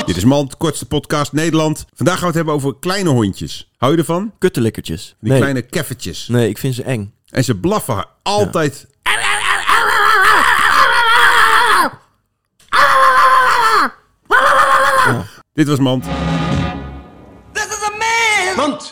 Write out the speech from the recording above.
Dit is Mand, kortste podcast Nederland. Vandaag gaan we het hebben over kleine hondjes. Hou je ervan? Kuttelikkertjes. Die kleine keffertjes. Nee, ik vind ze eng. En ze blaffen altijd. Dit was Mand. Dit is een man!